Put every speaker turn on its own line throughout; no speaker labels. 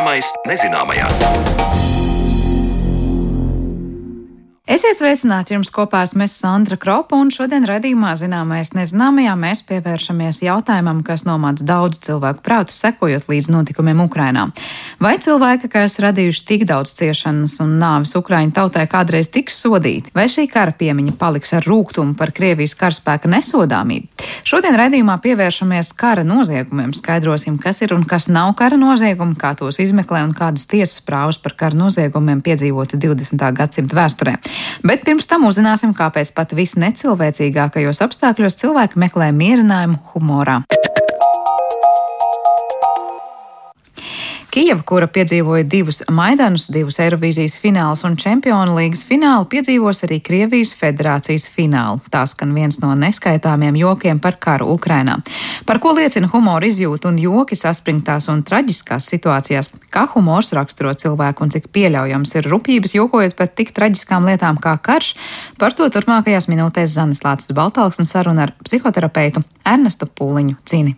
Zināmais nezināmajā.
Esiet sveicināti jums kopā esmu Sandra Kropa, un šodien redzījumā zināmais nezināmajā mēs pievēršamies jautājumam, kas nomāca daudzu cilvēku prātu, sekojot līdz notikumiem Ukrainā. Vai cilvēki, kas radījuši tik daudz ciešanas un nāvis Ukraiņu tautai, kādreiz tiks sodīti, vai šī kara piemiņa paliks ar rūgtumu par Krievijas karaspēka nesodāmību? Šodien redzījumā pievēršamies kara noziegumiem, skaidrosim, kas ir un kas nav kara noziegumi, kā tos izmeklē un kādas tiesas prāvas par kara noziegumiem piedzīvotas 20. gadsimta vēsturē. Bet pirms tam uzzināsim, kāpēc pat visnecilvēcīgākajos apstākļos cilvēki meklē mierinājumu humorā. Kijava, kura piedzīvoja divus Maidanus, divus Eirovīzijas finālus un Čempionu līgas finālu, piedzīvos arī Krievijas federācijas finālu. Tā skan viens no neskaitāmiem jokiem par karu Ukrainā. Par ko liecina humora izjūta un joki saspringtās un traģiskās situācijās, kā humors raksturo cilvēku un cik pieļaujams ir rupības jokojot par tik traģiskām lietām kā karš, par to turpmākajās minūtēs Zanes Lācis Baltalks un saruna ar psihoterapeitu Ernestu Pūliņu Cini.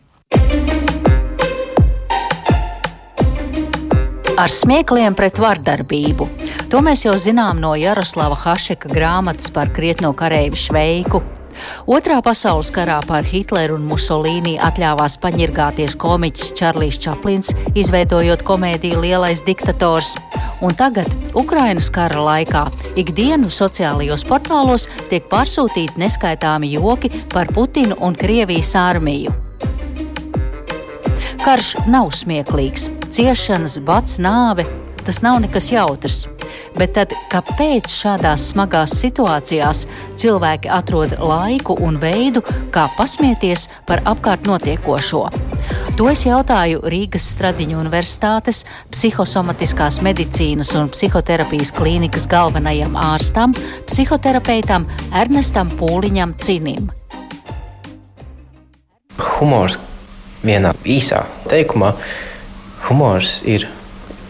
Ar smiekliem pret vardarbību. To mēs jau zinām no Jaroslava Hašeka grāmatas par krietno kareivi Šveiku. Otrā pasaules karā par Hitleru un Musolīni atļāvās paņirgāties komiķis Čarlijs Čaplins, izveidojot komēdiju Lielais diktators. Un tagad, Ukrainas kara laikā, ikdienu sociālajos portālos tiek pārsūtīti neskaitāmi joki par Putinu un Krievijas armiju. Karš nav smieklīgs, ciešanas, bats, nāve. Tas nav nekas jautrs. Bet tad, kāpēc šādās smagās situācijās cilvēki atrod laiku un veidu, kā pasmieties par apkārt notiekošo? To es jautāju Rīgas Stradiņu Universitātes psihosomatiskās medicīnas un psihoterapijas klīnikas galvenajam ārstam, psihoterapeitam Ernestam Pūliņam Cinim.
Humors vienā īsā teikumā, humors ir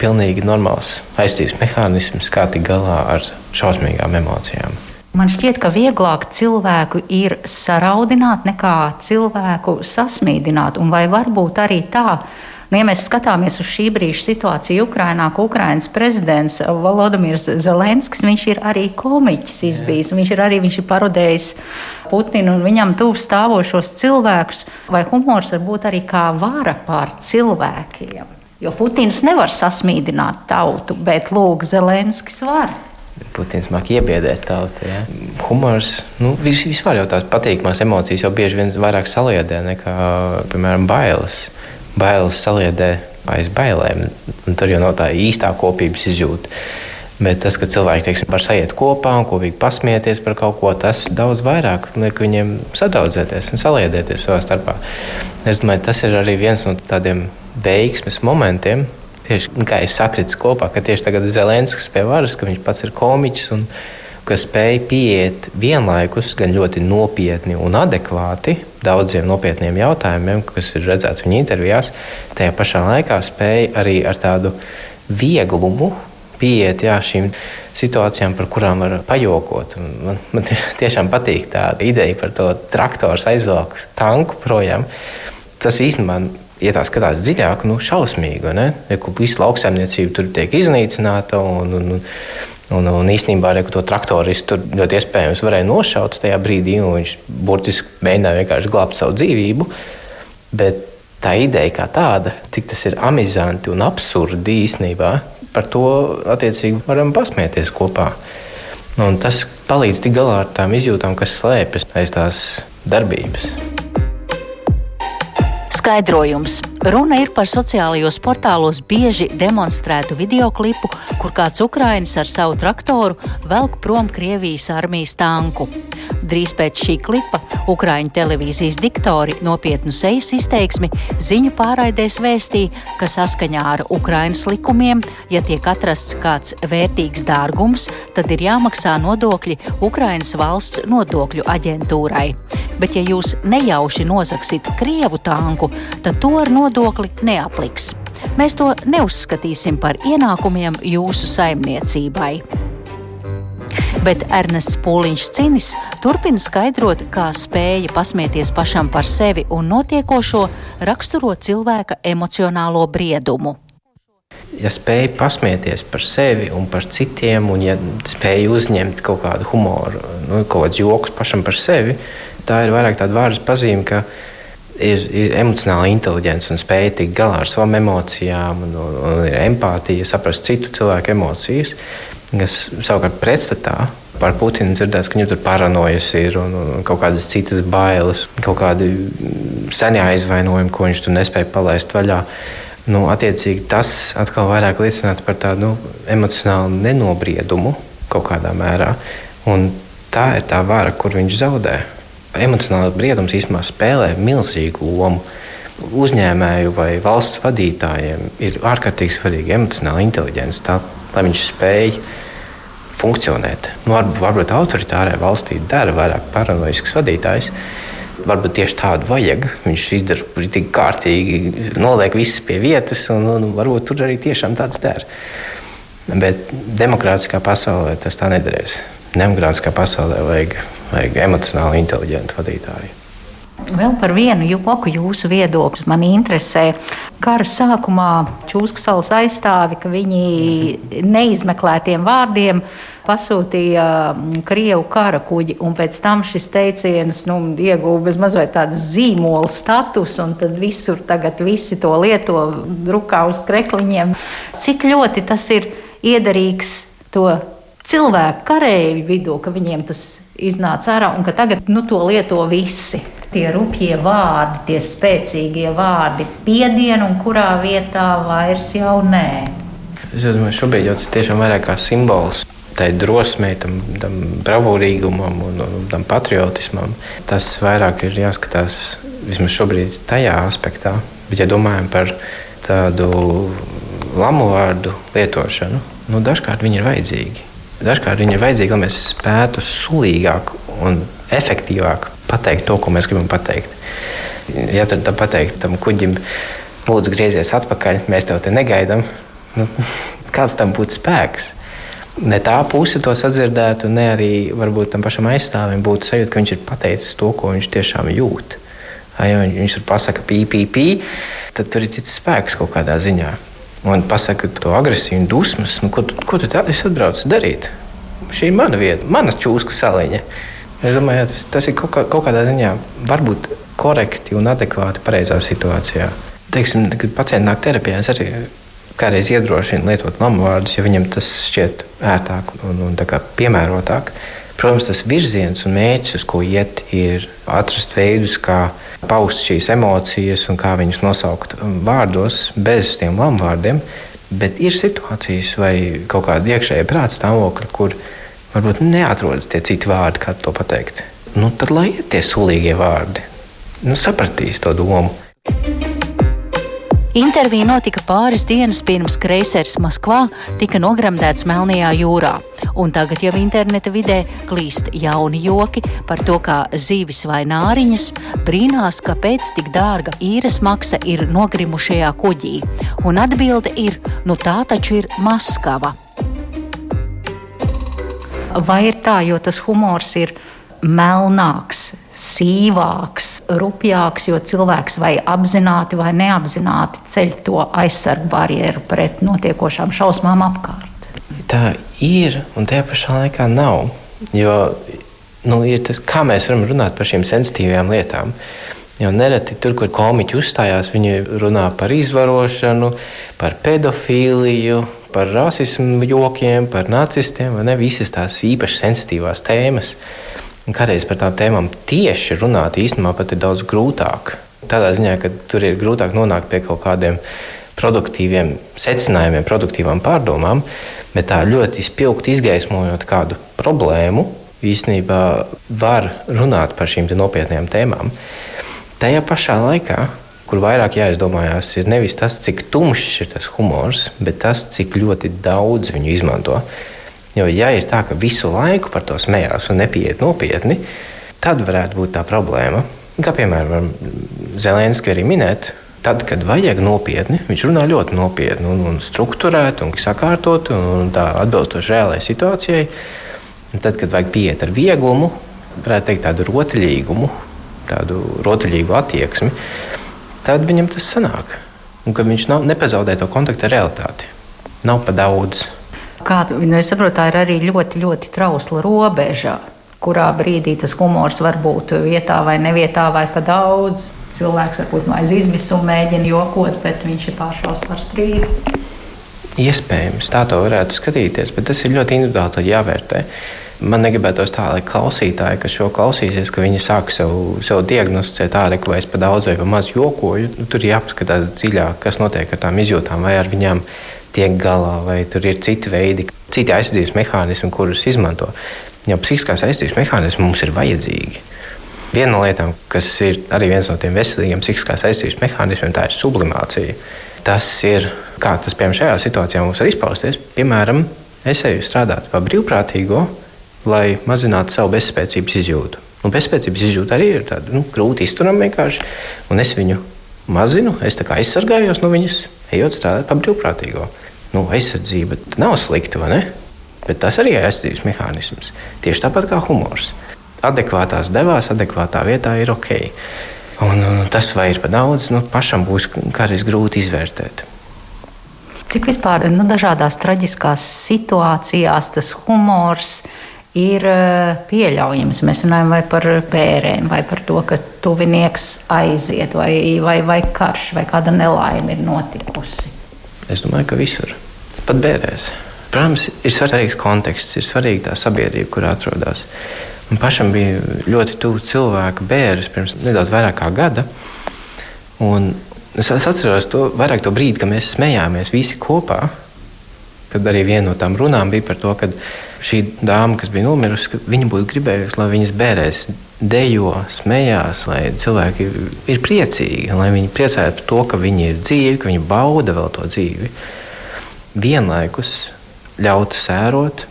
pilnīgi normāls aizsardzības mehānisms, kā tikt galā ar šausmīgām emocijām.
Man šķiet, ka vieglāk cilvēku ir saraudināt nekā cilvēku sasmīdināt, un vai varbūt arī tā, Nu, ja mēs skatāmies uz šī brīža situāciju Ukrajinā, ka Ukraiņas prezidents Volodimirs Zelenskis ir arī komiķis izbijis, viņš ir arī viņš ir parodējis Putinu un viņam tuvu stāvošos cilvēkus, vai humors var būt arī kā vara pār cilvēkiem. Jo Putins nevar sasmīdināt tautu, bet Lūk, Zelenskis var.
Putins māca iebiedēt tautu. Ja. Humors, nu, vis, vispār jau tās patīkamās emocijas jau bieži vien vairāk saliedē nekā, piemēram, bailes bailes saliedē aiz bailēm. Tur jau nav tā īstā kopības izjūta. Bet tas, ka cilvēki teiksim, var sajiet kopā un kopīgi pasmieties par kaut ko, tas daudz vairāk liek viņiem sadraudzēties un saliedēties savā starpā. Es domāju, tas ir arī viens no tādiem veiksmes momentiem. Tieši kā es sakrits kopā, ka tieši tagad Zelenskis pie varas, ka viņš pats ir komiķis un kas spēj pieiet vienlaikus gan ļoti nopietni un adekvāti daudziem nopietniem jautājumiem, kas ir redzēts viņa intervijās, tajā pašā laikā spēj arī ar tādu vieglumu pieiet jā, šīm situācijām, par kurām var pajokot. Man, man tiešām patīk tā ideja par to traktoru aizvelku tanku projām. Tas īstenībā ja tā skatās dziļāk, nu, šausmīgi. Ja visu lauksaimniecību tur tiek iznīcināta un, un, un Un, un īstenībā arī to traktoristu ļoti iespējams varēja nošaut tajā brīdī, un viņš burtiski mēģināja vienkārši glābt savu dzīvību. Bet tā ideja kā tāda, cik tas ir amizanti un absurdi īstenībā, par to attiecīgi varam pasmieties kopā. Un tas palīdz tikt galā ar tām izjūtām, kas slēpjas aiz tās darbības.
Skaidrojums. Runa ir par sociālajos portālos bieži demonstrētu videoklipu, kur kāds Ukrainis ar savu traktoru velk prom Krievijas armijas tanku. Drīz pēc šī klipa Ukrāņu televīzijas diktori nopietnu sejas izteiksmi ziņu pārraidēs vēstīja, ka saskaņā ar Ukrainas likumiem, ja tiek atrasts kāds vērtīgs dārgums, tad ir jāmaksā nodokļi Ukrainas valsts nodokļu aģentūrai. Bet ja jūs nejauši nozagsit Krievu tanku, tad to ar nodokli neapliks. Mēs to neuzskatīsim par ienākumiem jūsu saimniecībai. Bet Ernests Pūliņš Cinis turpina skaidrot, kā spēja pasmieties pašam par sevi un notiekošo raksturo cilvēka emocionālo briedumu.
ja spēj pasmieties par sevi un par citiem, un ja spēj uzņemt kaut kādu humoru, nu, kaut kādus joks pašam par sevi, tā ir vairāk tāda vārdas pazīme, ka ir, ir emocionāla inteligence un spēja tikt galā ar savām emocijām, un, un, un ir empātija, saprast citu cilvēku emocijas, kas savukārt pretstatā. Par Putinu dzirdēts, ka viņam tur paranojas ir un, un kaut kādas citas bailes, kaut kādi senie aizvainojumi, ko viņš tur nespēja palaist vaļā. Nu, attiecīgi, tas atkal vairāk liecinātu par tādu nu, emocionālu nenobriedumu kaut kādā mērā. Un tā ir tā vara, kur viņš zaudē emocionālais briedums īstenībā spēlē milzīgu lomu. Uzņēmēju vai valsts vadītājiem ir ārkārtīgi svarīga emocionāla inteligence, tā, lai viņš spēj funkcionēt. Nu, varbūt, autoritārai valstī dara vairāk paranoisks vadītājs. Varbūt tieši tādu vajag. Viņš izdara tik kārtīgi, noliek visus pie vietas, un, un varbūt tur arī tiešām tāds dara. Bet demokrātiskā pasaulē tas tā nedarēs. Demokrātiskā pasaulē vajag vajag emocionāli inteliģentu vadītāju.
Vēl par vienu joku jūsu viedoklis man interesē. Kara sākumā Čūsku salas aizstāvi, ka viņi neizmeklētiem vārdiem pasūtīja mm, Krievu kara kuģi, un pēc tam šis teiciens nu, ieguva bezmazliet tādu zīmola status, un tad visur tagad visi to lieto drukā uz krekliņiem. Cik ļoti tas ir iederīgs to cilvēku kareivi vidū, ka viņiem tas iznāca ārā un ka tagad nu, to lieto visi. Tie rupjie vārdi, tie spēcīgie vārdi, piedienu un kurā vietā vairs jau nē.
Es domāju, šobrīd jau tas tiešām vairāk kā simbols. Tai drosmei, tam, tam bravūrīgumam un, un tam patriotismam. Tas vairāk ir jāskatās vismaz šobrīd tajā aspektā. Bet, ja domājam par tādu lamu vārdu lietošanu, nu, dažkārt viņi ir vajadzīgi. Dažkārt viņi ir vajadzīgi, lai mēs spētu sulīgāk un efektīvāk pateikt to, ko mēs gribam pateikt. Ja tad pateikt tam kuģim, lūdzu, griezies atpakaļ, mēs tev te negaidām, nu, kāds tam būtu spēks? Ne tā puse to sadzirdētu, ne arī varbūt tam pašam aizstāvim būtu sajūta, ka viņš ir pateicis to, ko viņš tiešām jūt. Ja viņš tur pasakā pīpīpī, tad tur ir cits spēks kaut kādā ziņā un pasaka to agresiju un dusmas, nu, ko, tu, ko tu tādu atbrauc darīt? Šī ir mana vieta, mana čūsku saliņa. Es domāju, tas, tas ir kaut, kā, kaut kādā ziņā varbūt korekti un adekvāti pareizā situācijā. Teiksim, kad pacienti nāk terapijā, es arī kādreiz iedrošinu lietot lamu vārdus, ja viņam tas šķiet ērtāk un, un piemērotāk. Protams, tas virziens un mērķis, uz ko iet, ir atrast veidus, kā paust šīs emocijas un kā viņas nosaukt vārdos, bez tiem lamuvārdiem. Bet ir situācijas vai kaut kāda iekšēja prāta stāvokļa, kur varbūt neatrodas tie citi vārdi, kā to pateikt. Nu, tad lai iet tie sulīgie vārdi, nu, sapratīs to domu.
Intervija notika pāris dienas pirms kreisers Maskvā tika nogremdēts Melnajā jūrā. Un tagad jau interneta vidē klīst jauni joki par to, kā zīvis vai nāriņas brīnās, kāpēc tik dārga īres maksa ir nogrimušajā kuģī. Un atbilde ir: nu tā taču ir Maskava. Vai ir tā, jo tas humors ir melnāks, sīvāks, rupjāks, jo cilvēks vai apzināti vai neapzināti ceļ to aizsargu barjeru pret notiekošām šausmām apkārt.
Tā ir un tajā pašā laikā nav. Jo nu, ir tas, kā mēs varam runāt par šīm sensitīvām lietām. Jo nereti tur, kur komiķi uzstājās, viņi runā par izvarošanu, par pedofīliju, par rasismu jokiem, par nacistiem, vai ne visas tās īpaši sensitīvās tēmas. Kādreiz par tām tēmām tieši runāt īstenībā pat ir daudz grūtāk. Tādā ziņā, ka tur ir grūtāk nonākt pie kaut kādiem produktīviem secinājumiem, produktīvām pārdomām, bet tā ļoti spilgti izgaismojot kādu problēmu, īstenībā var runāt par šīm nopietnām tēmām. Tajā pašā laikā, kur vairāk jāizdomājās, ir nevis tas, cik tumšs ir tas humors, bet tas, cik ļoti daudz viņu izmanto. Jo, ja ir tā, ka visu laiku par to smējās un nepieiet nopietni, tad varētu būt tā problēma. Kā piemēram, Zelenskis arī minēt, tad, kad vajag nopietni, viņš runā ļoti nopietni un, un struktūrēti un sakārtot un tā atbilstoši reālajai situācijai. Un tad, kad vajag pieiet ar vieglumu, varētu teikt tādu rotaļīgumu, tādu rotaļīgu attieksmi, tad viņam tas sanāk. Un ka viņš nav, nepazaudē to kontaktu ar realitāti. nav pa daudz.
Kādu nu, es saprotu, tā ir arī ļoti, ļoti trausla robeža, kurā brīdī tas humors var būt vietā vai nevietā vai pa daudz. Cilvēks varbūt aiz izmisuma mēģina jokot, bet viņš ir pāršaus par strīdu.
Iespējams, tā to varētu skatīties, bet tas ir ļoti individuāli jāvērtē. Man negribētos tā, lai klausītāji, kas šo klausīsies, ka viņi sāk sev, sev diagnosticēt tādu, ka es pa daudz vai pa maz jokoju. Nu, tur ir jāpaskatās dziļāk, kas notiek ar tām izjūtām, vai ar viņām tiek galā, vai tur ir citi veidi, citi aizsardzības mehānismi, kurus izmanto. Jo psihiskās aizsardzības mehānismi mums ir vajadzīgi. Viena no lietām, kas ir arī viens no tiem veselīgiem psihiskās aizsardzības mehānismiem, tā ir sublimācija. Tas ir kā tas piemēram šajā situācijā mums var izpausties. Piemēram, es eju strādāt par brīvprātīgo lai mazinātu savu bezspēcības izjūtu. Un bezspēcības izjūta arī ir tāda nu, grūti izturama vienkārši. Un es viņu mazinu, es aizsargājos no viņas, ejot strādāt par brīvprātīgo. Nu, aizsardzība nav slikta, vai ne? Bet tas arī ir aizsardzības mehānisms. Tieši tāpat kā humors. Adekvātās devās, adekvātā vietā ir ok. Un, un tas vai ir par daudz, nu, pašam būs kādreiz grūti izvērtēt.
Cik vispār nu, dažādās traģiskās situācijās tas humors ir? eh, pieļaujams. Mēs runājam par pērēm, vai par to, ka tuvinieks aiziet, vai, vai, vai karš, vai kāda nelaime ir notikusi.
Es domāju, ka visur, pat bērēs. Protams, ir svarīgs konteksts, ir svarīga tā sabiedrība, kur atrodas. Man pašam bija ļoti tuvu cilvēku bērns pirms nedaudz vairāk kā gada. Un es, atceros to vairāk to brīdi, kad mēs smējāmies visi kopā. Kad arī viena no tām runām bija par to, ka šī dāma, kas bija nomirusi, viņa būtu gribējusi, lai viņas bērēs dejo, smējās, lai cilvēki ir priecīgi, lai viņi priecājas par to, ka viņi ir dzīvi, ka viņi bauda vēl to dzīvi. Vienlaikus ļaut sērot,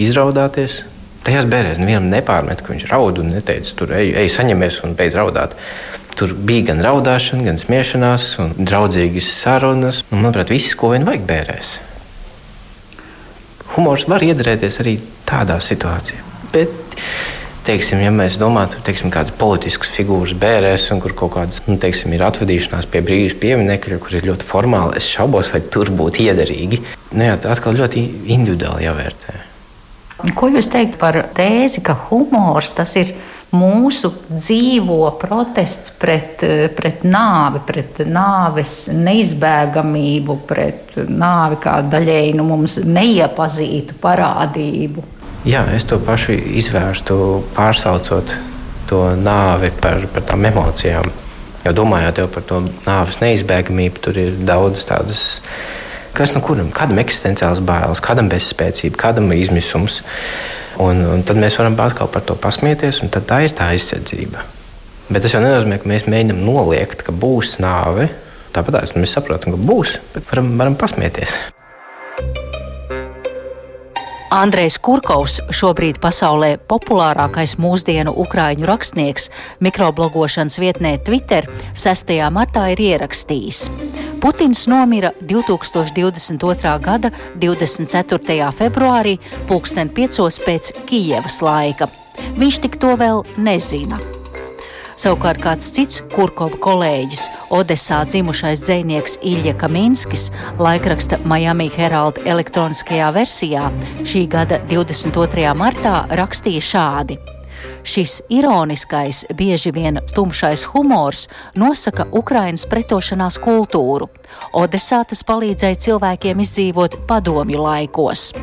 izraudāties. Tajās bērnēs nevienam nepārmet, ka viņš raud un neteica, tur ej, ej saņemies un beidz raudāt. Tur bija gan raudāšana, gan smiešanās, un draudzīgas sarunas. Un, manuprāt, viss, ko vien vajag bērēs humors var iedarēties arī tādā situācijā. Bet, teiksim, ja mēs domājam par kādas politiskas figūras bērēs, un kur kaut kādas nu, teiksim, ir atvadīšanās pie brīvības pieminekļa, kur ir ļoti formāli, es šaubos, vai tur būtu iederīgi. Nu, jā, atkal ļoti individuāli jāvērtē.
Ko jūs teikt par tēzi, ka humors tas ir? mūsu dzīvo protests pret, pret nāvi, pret nāves neizbēgamību, pret nāvi kā daļēji nu, mums neiepazītu parādību.
Jā, es to pašu izvērstu, pārsaucot to nāvi par, par tām emocijām. Jo domājot par to nāves neizbēgamību, tur ir daudz tādas. Kas no nu kuram? Kādam ir eksistenciāls bailes, kādam bezspēcība, kādam ir izmisums. Un, un tad mēs varam atkal par to pasmieties, un tā ir tā aizsardzība. Bet tas jau nenozīmē, ka mēs mēģinām noliegt, ka būs nāve. Tāpat mēs saprotam, ka būs, bet varam, varam pasmieties.
Andrejs Kurkovs, šobrīd pasaulē populārākais mūsdienu ukrāņu rakstnieks, mikroblogošanas vietnē Twitter 6. martā ir ierakstījis. Putins nomira 2022. gada 24. februārī, pulksten 5. pēc Kijevas laika. Viņš tik to vēl nezina. Savukārt kāds cits Kurkova kolēģis, Odesā dzimušais dzinieks Ilja Kaminskis, laikraksta Miami Herald elektroniskajā versijā šī gada 22. martā rakstīja šādi. Šis ironiskais, bieži vien tumšais humors nosaka Ukrainas pretošanās kultūru. Odesā tas palīdzēja cilvēkiem izdzīvot padomju laikos.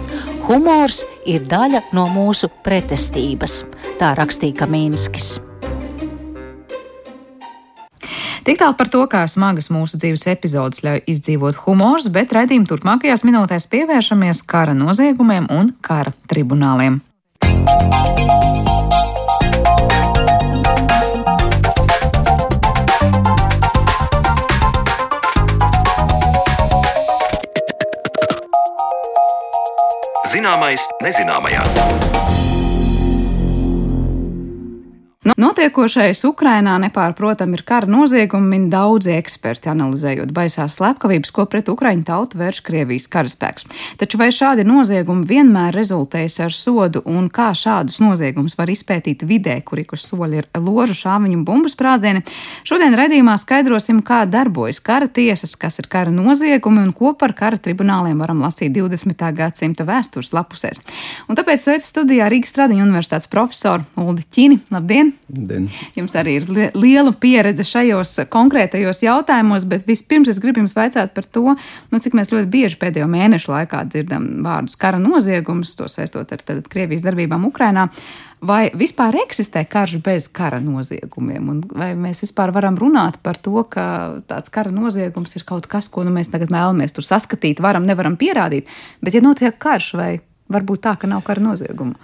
Humors ir daļa no mūsu pretestības, tā rakstīja Kaminskis.
Tik tālu par to, kā smagas mūsu dzīves epizodes ļauj izdzīvot humors, bet raidījuma turpmākajās minūtēs pievēršamies kara noziegumiem un kara tribunāliem.
Zināmais nezināmajā.
Notiekošais Ukrainā nepārprotam ir kara noziegumi, min daudzi eksperti, analizējot baisās slepkavības, ko pret Ukraiņu tautu vērš Krievijas karaspēks. Taču vai šādi noziegumi vienmēr rezultējas ar sodu, un kā šādus noziegumus var izpētīt vidē, kur ik uz soļa ir ložu šāviņu un bumbu sprādzieni? Šodien redzījumā skaidrosim, kā darbojas kara tiesas, kas ir kara noziegumi un ko par kara tribunāliem varam lasīt 20. gadsimta vēstures lapusēs. Un tāpēc sveicu studijā Rīgas Stradiņa universitātes profesoru Uldi Ķini. Labdien!
Den.
Jums arī ir li liela pieredze šajos konkrētajos jautājumos, bet vispirms es gribu jums vaicāt par to, nu, cik mēs ļoti bieži pēdējo mēnešu laikā dzirdam vārdus kara noziegums, to saistot ar tad, Krievijas darbībām Ukrainā. Vai vispār eksistē karš bez kara noziegumiem? Un vai mēs vispār varam runāt par to, ka tāds kara noziegums ir kaut kas, ko nu, mēs tagad vēlamies tur saskatīt, varam, nevaram pierādīt? Bet, ja notiek karš, vai varbūt tā, ka nav kara noziegumu?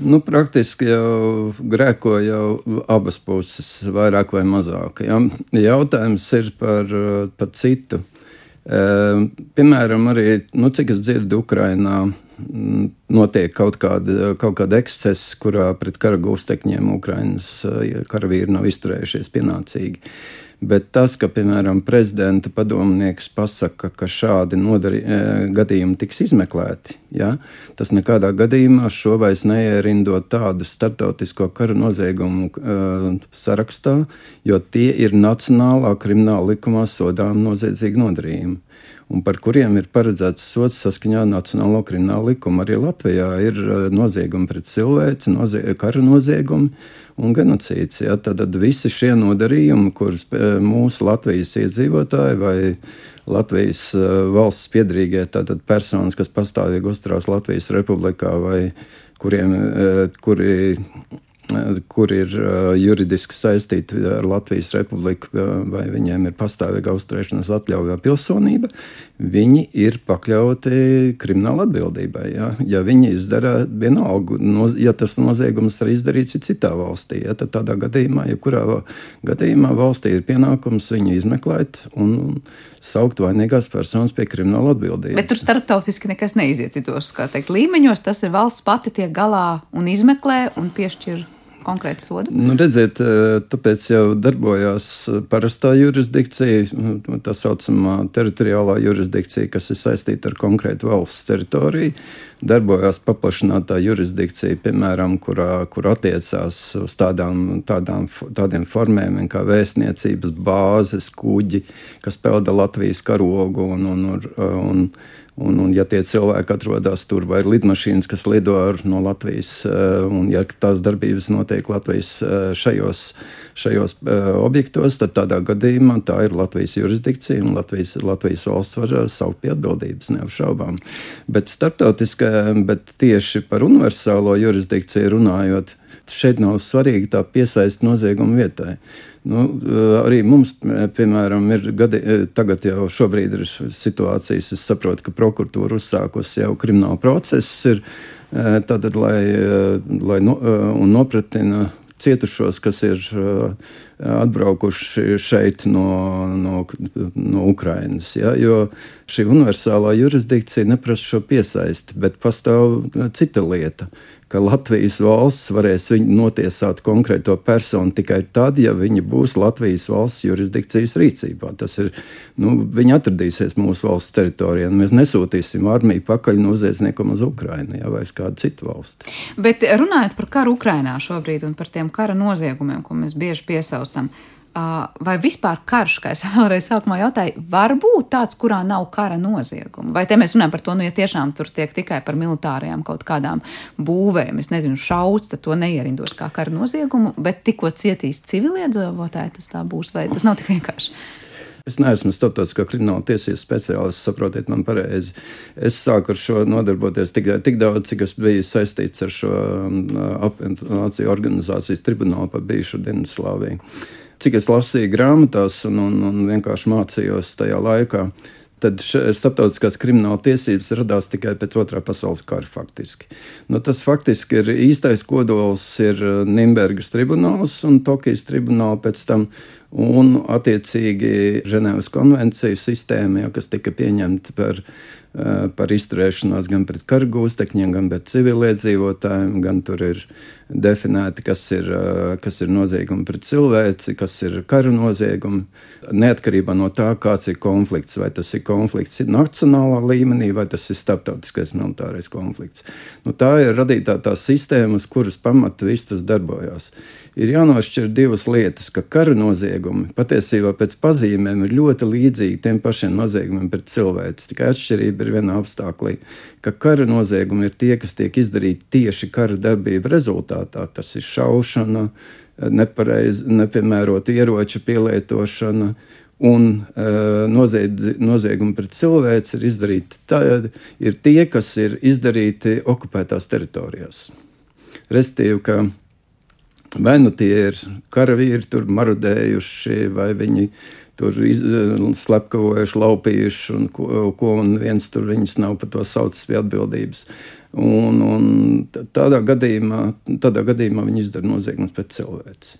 Nu, praktiski jau grēko jau abas puses, vairāk vai mazāk. Ja? Jautājums ir par, par citu. E, piemēram, arī, nu, cik es dzirdu, Ukrainā notiek kaut kāda, kaut kāda ekscesa, kurā pret kara gūstekņiem Ukrainas karavīri nav izturējušies pienācīgi. Bet tas, ka, piemēram, prezidenta padomnieks pasaka, ka šādi nodari, e, gadījumi tiks izmeklēti, ja, tas nekādā gadījumā šo vairs neierindot tādu starptautisko kara noziegumu uh, sarakstā, jo tie ir nacionālā krimināla likumā sodām noziedzīgi nodarījumi un par kuriem ir paredzēts sots saskaņā ar Nacionālo kriminālu likumu. Arī Latvijā ir noziegumi pret cilvēci, nozie kara noziegumi un genocīds. Ja? Tad, visi šie nodarījumi, kurus mūsu Latvijas iedzīvotāji vai Latvijas valsts piedrīgie, tātad personas, kas pastāvīgi uzturās Latvijas republikā vai kuriem, kuri kur ir juridiski saistīti ar Latvijas republiku, vai viņiem ir pastāvīga uzturēšanās atļauja vai pilsonība, viņi ir pakļauti krimināla atbildībai. Ja, ja viņi izdara vienalga, no, ja tas noziegums ir izdarīts citā valstī, ja, tad tādā gadījumā, ja kurā gadījumā valstī ir pienākums viņu izmeklēt un saukt vainīgās personas pie krimināla atbildības.
Bet tur starptautiski nekas neiziet citos teikt, līmeņos. Tas ir valsts pati tiek galā un izmeklē un piešķir konkrētu sodu?
Nu, redziet, eh, tāpēc jau darbojās parastā jurisdikcija, tā saucamā teritoriālā jurisdikcija, kas ir saistīta ar konkrētu valsts teritoriju. Darbojās paplašinātā jurisdikcija, piemēram, kurā, kur attiecās uz tādām, tādām, tādiem formiem kā vēstniecības bāzes, kuģi, kas pelda Latvijas karogu un, un, un, un Un, un ja tie cilvēki atrodas tur, vai lidmašīnas, kas lido no Latvijas, eh, un ja tās darbības notiek Latvijas eh, šajos, šajos eh, objektos, tad tādā gadījumā tā ir Latvijas jurisdikcija, un Latvijas, Latvijas valsts var saukt pie atbildības, neapšaubām. Bet starptautiskā, bet tieši par universālo jurisdikciju runājot, šeit nav svarīgi tā piesaist noziegumu vietai. Nu, eh, arī mums, eh, piemēram, ir gadi, eh, tagad jau šobrīd ir situācijas, es saprotu, ka prokuratūra uzsākusi jau kriminālu procesu, ir tātad, lai, lai no, un nopratina cietušos, kas ir atbraukuši šeit no, no, no Ukrainas. Ja, jo šī universālā jurisdikcija neprasa šo piesaisti, bet pastāv cita lieta ka Latvijas valsts varēs viņu notiesāt konkrēto personu tikai tad, ja viņi būs Latvijas valsts jurisdikcijas rīcībā. Tas ir, nu, viņi atradīsies mūsu valsts teritorijā, un mēs nesūtīsim armiju pakaļ noziedzniekam uz Ukrajinu ja, vai uz kādu citu valsti.
Bet runājot par karu Ukrajinā šobrīd un par tiem kara noziegumiem, ko mēs bieži piesaucam, vai vispār karš, kā es vēlreiz sākumā jautāju, var būt tāds, kurā nav kara nozieguma? Vai te mēs runājam par to, nu, ja tiešām tur tiek tikai par militārajām kaut kādām būvēm, es nezinu, šauts, tad to neierindos kā kara noziegumu, bet tikko cietīs civiliedzīvotāji, tas tā būs, vai tas nav tik vienkārši?
Es neesmu starptautiskā krimināla tiesības speciālists, saprotiet man pareizi. Es sāku ar šo nodarboties tik, tik daudz, cik es biju saistīts ar šo apvienotāciju organizācijas tribunālu par bijušu Dienvidslāviju cik es lasīju grāmatās un, un, un vienkārši mācījos tajā laikā. Tad starptautiskās krimināla tiesības radās tikai pēc otrā pasaules kara. Faktiski. Nu, tas faktiski ir īstais kodols, ir Nīderlandes tribunāls un Tokijas tribunāls pēc tam. un attiecīgi Ženēvas konvenciju sistēma, ja, kas tika pieņemta par Eh, par izturēšanos gan pret kargūstekņiem, gan pret civiliedzīvotājiem, gan tur ir definēti, kas ir, eh, kas ir noziegumi pret cilvēci, kas ir kara noziegumi. Neatkarībā no tā, kāds ir konflikts, vai tas ir konflikts nacionālā līmenī, vai tas ir starptautiskais militārais konflikts. Nu, tā ir radītā tā sistēma, uz kuras pamata viss tas darbojās ir jānošķir divas lietas, ka kara noziegumi patiesībā pēc pazīmēm ir ļoti līdzīgi tiem pašiem noziegumiem pret cilvēci. Tikai atšķirība ir vienā apstākļā, ka kara noziegumi ir tie, kas tiek izdarīti tieši kara darbību rezultātā. Tas ir šaušana, nepareiz, nepiemērota ieroča pielietošana. Un uh, noziedz, noziegumi pret cilvēci ir izdarīti tā, ir tie, kas ir izdarīti okupētās teritorijās. Respektīvi, ka Vai nu tie ir karavīri, tur marodējuši, vai viņi tur slepkavojuši, laupījuši, un ko, ko un viens tur viņus nav par to saucis pie atbildības. Un, un tādā, gadījumā, tādā gadījumā viņi izdara noziegumus pret cilvēci.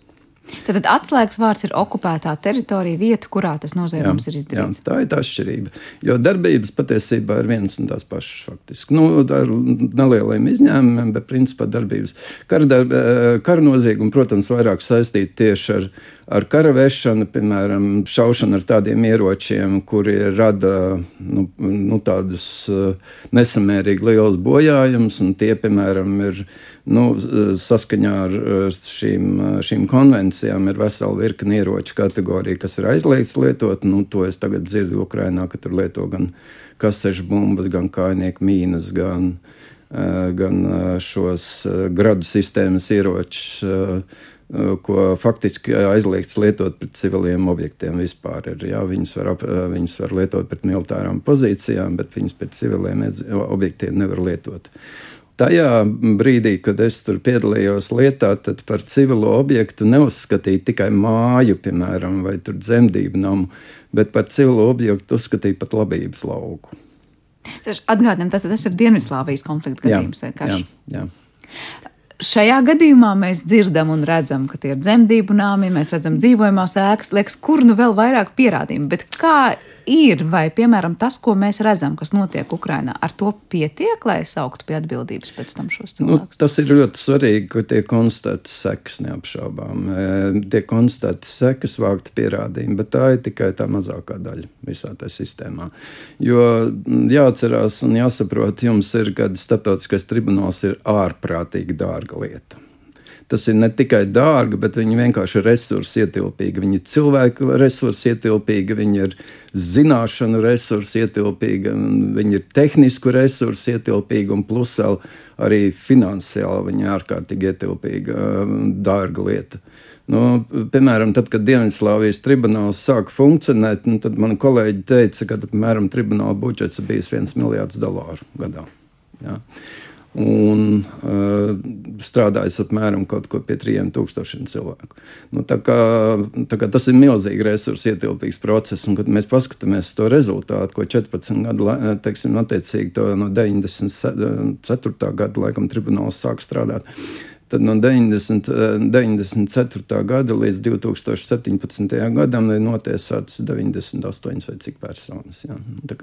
Tad atslēgas vārds ir okupētā teritorija, vieta, kurā tas noziegums jā, ir izdarīts.
Jā, tā ir tā atšķirība. Jo darbības patiesībā ir vienas un tās pašas faktiski. Nu, ar nelieliem izņēmumiem, bet principā darbības. Kara, darb, eh, kara noziegumi, protams, vairāk saistīti tieši ar ar kara vešanu, piemēram, šaušanu ar tādiem ieročiem, kuri rada nu, nu, tādus uh, nesamērīgi lielus bojājumus, un tie, piemēram, ir nu, saskaņā ar šīm, šīm konvencijām, ir vesela virkni ieroču kategorija, kas ir aizliegts lietot. Nu, to es tagad dzirdu Ukrainā, ka tur lieto gan kasešu bumbas, gan kājnieku mīnas, gan, gan šos gradu sistēmas ieročus Eh, ko faktiski aizliegts lietot pret civiliem objektiem vispār. Ir, jā, viņas, var, ap, eh, viņas var lietot pret militārām pozīcijām, bet viņas pret civiliem objektiem nevar lietot. Tajā brīdī, kad es tur piedalījos lietā, tad par civilo objektu neuzskatīja tikai māju, piemēram, vai dzemdību namu, bet par civilo objektu uzskatīja pat labības lauku.
Atgādinām, tas ir Dienvidslāvijas konflikta gadījums. Jā,
jā, jā.
Šajā gadījumā mēs dzirdam un redzam, ka tie ir dzemdību nāmi, mēs redzam dzīvojamās ēkas, liekas, kur nu vēl vairāk pierādījumu. Bet kā ir, vai, piemēram, tas, ko mēs redzam, kas notiek Ukrajinā, ar to pietiek, lai sauktu pie atbildības pēc tam šos nu, cilvēkus?
Nu, tas ir ļoti svarīgi, ka tiek konstatētas sekas neapšaubām. E, tiek konstatētas sekas, vākta pierādījumi, bet tā ir tikai tā mazākā daļa visā tajā sistēmā. Jo jāatcerās un jāsaprot, jums ir, kad starptautiskais tribunāls ir ārprātīgi dārga lieta. Tas ir ne tikai dārgi, bet viņi vienkārši ir resursi ietilpīgi. Viņi ir cilvēku resursi ietilpīgi, viņi ir zināšanu resursi ietilpīgi, viņi ir tehnisku resursu ietilpīgi, un plus vēl arī finansiāli viņi ir ārkārtīgi ietilpīga, dārga lieta. Nu, piemēram, tad, kad Dienvidslāvijas tribunāls sāka funkcionēt, nu, tad man kolēģi teica, ka apmēram tribunāla budžets bija viens miljards dolāru gadā. Ja un uh, strādājis apmēram kaut ko pie 3000 cilvēku. Nu, tā kā, tā kā tas ir milzīgi resursu ietilpīgs process, un kad mēs paskatāmies to rezultātu, ko 14 gadu, teiksim, attiecīgi to no 94. gada laikam tribunāls sāk strādāt. Tad no 90, 94. Eh, gada līdz 2017. gadam ir notiesāts 98 vai cik personas. Ja.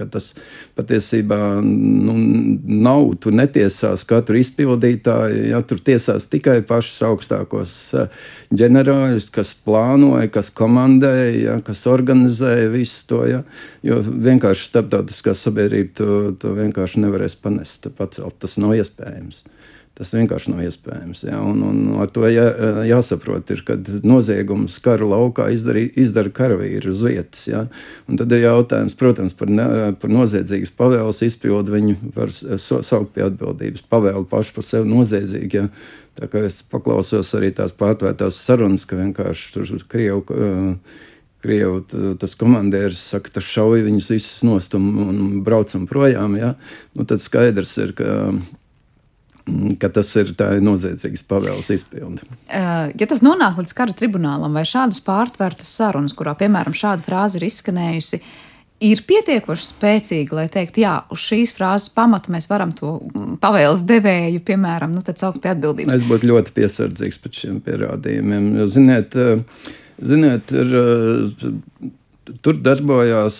Tas patiesībā nu, nav. Tu netiesās katru izpildītāju, ja tur tiesās tikai pašus augstākos eh, ģenerāļus, kas plānoja, kas komandēja, ja, kas organizēja visu to. Ja. Jo vienkārši starptautiskā sabiedrība to, to vienkārši nevarēs panest, pacelt. Tas nav iespējams. Tas vienkārši nav iespējams. Ja? Un, un ar to jā, jāsaprot, ir, kad noziegums karu laukā izdarī, izdara karavīri uz vietas. Ja? Un tad ir jautājums, protams, par, ne, par noziedzīgas pavēles izpildu. Viņi var so, saukt pie atbildības. Pavēle paši par sevi noziedzīga. Ja? Tā kā es paklausos arī tās pārtvērtās sarunas, ka vienkārši tur Krievu. Uh, Krievu tas komandieris saka, tas šauj viņus visus nost un, un braucam projām. Ja? Nu, tad skaidrs ir, ka ka tas ir noziedzīgs pavēles izpildi.
Ja tas nonāk līdz kara tribunālam vai šādas pārtvērtas sarunas, kurā piemēram šāda frāze ir izskanējusi, ir pietiekoši spēcīga, lai teiktu, jā, uz šīs frāzes pamata mēs varam to pavēles devēju, piemēram, nu, saukt pie atbildības.
Es būtu ļoti piesardzīgs pēc šiem pierādījumiem. Jo, ziniet, Ziniet, ir, tur darbojās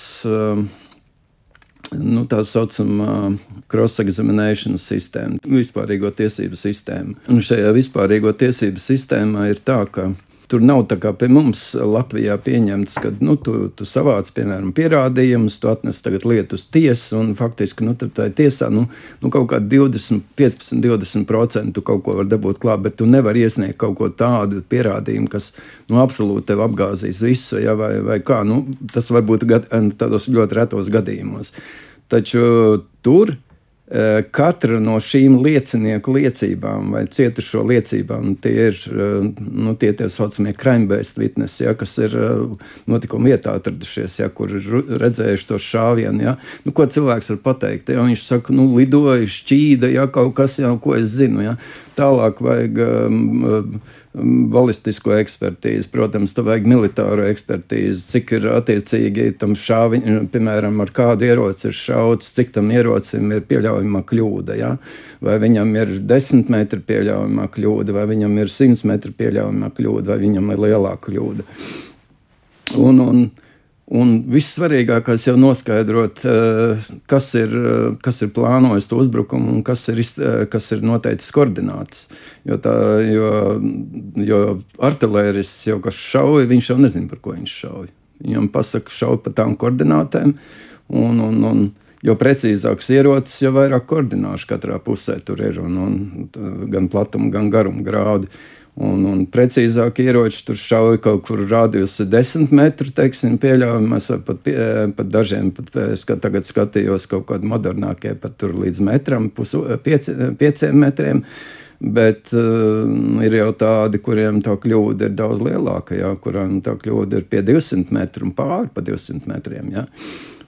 nu, tā saucamā cross-examination sistēma, vispārīgo tiesību sistēma. Un šajā vispārīgo tiesību sistēmā ir tā, ka Tur nav tā kā pie mums Latvijā pieņemts, ka nu, tu, tu savāc, piemēram, pierādījumus, tu atnes tagad lietu uz tiesu, un faktiski nu, tā tiesā nu, nu, kaut kā 20, 15, 20% kaut ko var dabūt klāt, bet tu nevari iesniegt kaut ko tādu pierādījumu, kas nu, absolūti tev apgāzīs visu, ja, vai, vai kā. Nu, tas var būt gad, tādos ļoti retos gadījumos. Taču tur Eh, katra no šīm liecinieku liecībām vai cietušo liecībām, tie ir eh, nu, tie tā saucamie crime-based witness, ja, kas ir eh, notikuma vietā atradušies, ja, kur ir redzējuši to šāvienu. Ja. Nu, ko cilvēks var pateikt? Ja, viņš saka, nu, lidoja, šķīda, ja kaut kas, ja, ko es zinu. Ja. Tālāk vajag um, balistisko ekspertīzi, protams, tā vajag militāro ekspertīzi, cik ir attiecīgi tam šāviņam, piemēram, ar kādu ieroci ir šauts, cik tam ierocim ir pieļaujama kļūda. Ja? Vai viņam ir 10 metru pieļaujama kļūda, vai viņam ir 100 metru pieļaujama kļūda, vai viņam ir lielāka kļūda. Un, un, Un vissvarīgākais jau noskaidrot, eh, kas ir, eh, kas ir plānojis to uzbrukumu un kas ir, eh, kas ir noteicis koordinātas. Jo, tā, jo, jo artilērists jau kas šauja, viņš jau nezina, par ko viņš šauja. Viņam pasaka, šauj pa tām koordinātēm, un, un, un jo precīzāks ierocis, jo vairāk koordināšu katrā pusē tur ir, un, un gan platuma, gan garuma grādi. Un, un precīzāk ieroči tur šauja kaut kur rādījus 10 metru, teiksim, pieļaujamās, vai pat, pie, pat dažiem, pat es tagad skatījos kaut kādi modernākie, pat tur līdz metram, pus, pieci, pieciem metriem. Bet uh, ir jau tādi, kuriem tā kļūda ir daudz lielāka, jā, kuriem tā kļūda ir pie 200 metru un pāri pa 200 metriem. Jā.